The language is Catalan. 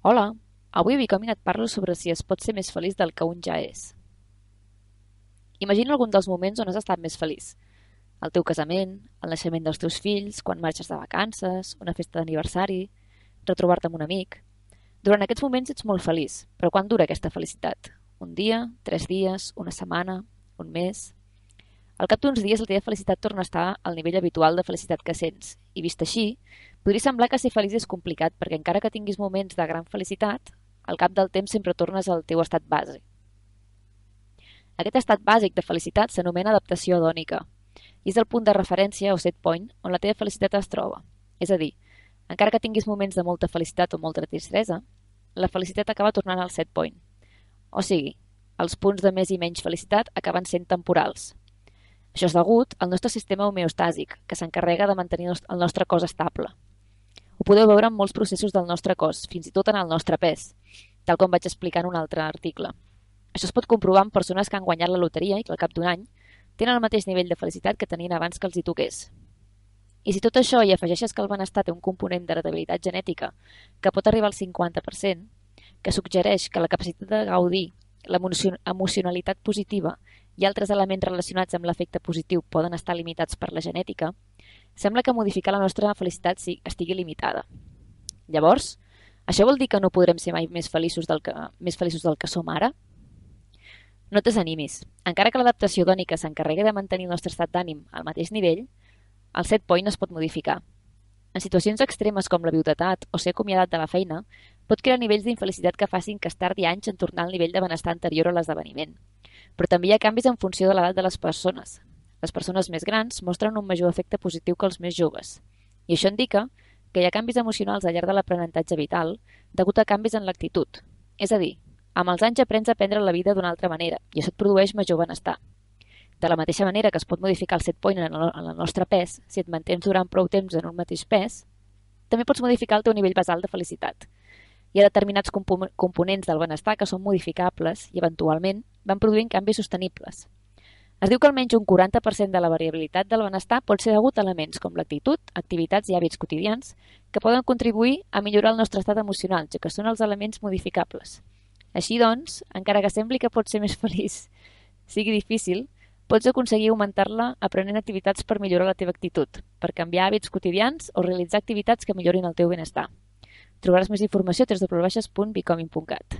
Hola, avui a Becoming et parlo sobre si es pot ser més feliç del que un ja és. Imagina algun dels moments on has estat més feliç. El teu casament, el naixement dels teus fills, quan marxes de vacances, una festa d'aniversari, retrobar-te amb un amic... Durant aquests moments ets molt feliç, però quan dura aquesta felicitat? Un dia, tres dies, una setmana, un mes... Al cap d'uns dies la teva felicitat torna a estar al nivell habitual de felicitat que sents, i vist així, podria semblar que ser feliç és complicat perquè encara que tinguis moments de gran felicitat, al cap del temps sempre tornes al teu estat base. Aquest estat bàsic de felicitat s'anomena adaptació adònica i és el punt de referència o set point on la teva felicitat es troba. És a dir, encara que tinguis moments de molta felicitat o molta tristesa, la felicitat acaba tornant al set point. O sigui, els punts de més i menys felicitat acaben sent temporals, això és degut al nostre sistema homeostàsic, que s'encarrega de mantenir el nostre cos estable. Podeu veure en molts processos del nostre cos, fins i tot en el nostre pes, tal com vaig explicar en un altre article. Això es pot comprovar en persones que han guanyat la loteria i que al cap d'un any tenen el mateix nivell de felicitat que tenien abans que els hi toqués. I si tot això hi afegeixes que el benestar té un component d'heredabilitat genètica que pot arribar al 50%, que suggereix que la capacitat de gaudir, l'emocionalitat positiva i altres elements relacionats amb l'efecte positiu poden estar limitats per la genètica, sembla que modificar la nostra felicitat estigui limitada. Llavors, això vol dir que no podrem ser mai més feliços del que, més feliços del que som ara? No desanimis. Encara que l'adaptació dònica s'encarregui de mantenir el nostre estat d'ànim al mateix nivell, el set point es pot modificar. En situacions extremes com la viudetat o ser acomiadat de la feina, pot crear nivells d'infelicitat que facin que es tardi anys en tornar al nivell de benestar anterior a l'esdeveniment. Però també hi ha canvis en funció de l'edat de les persones. Les persones més grans mostren un major efecte positiu que els més joves. I això indica que hi ha canvis emocionals al llarg de l'aprenentatge vital degut a canvis en l'actitud. És a dir, amb els anys aprens a prendre la vida d'una altra manera i això et produeix major benestar. De la mateixa manera que es pot modificar el set point en el nostre pes, si et mantens durant prou temps en un mateix pes, també pots modificar el teu nivell basal de felicitat. Hi ha determinats components del benestar que són modificables i, eventualment, van produint canvis sostenibles. Es diu que almenys un 40% de la variabilitat del benestar pot ser degut a elements com l'actitud, activitats i hàbits quotidians que poden contribuir a millorar el nostre estat emocional, ja que són els elements modificables. Així doncs, encara que sembli que pot ser més feliç sigui difícil, pots aconseguir augmentar-la aprenent activitats per millorar la teva actitud, per canviar hàbits quotidians o realitzar activitats que millorin el teu benestar. Trobaràs més informació a www.becoming.cat.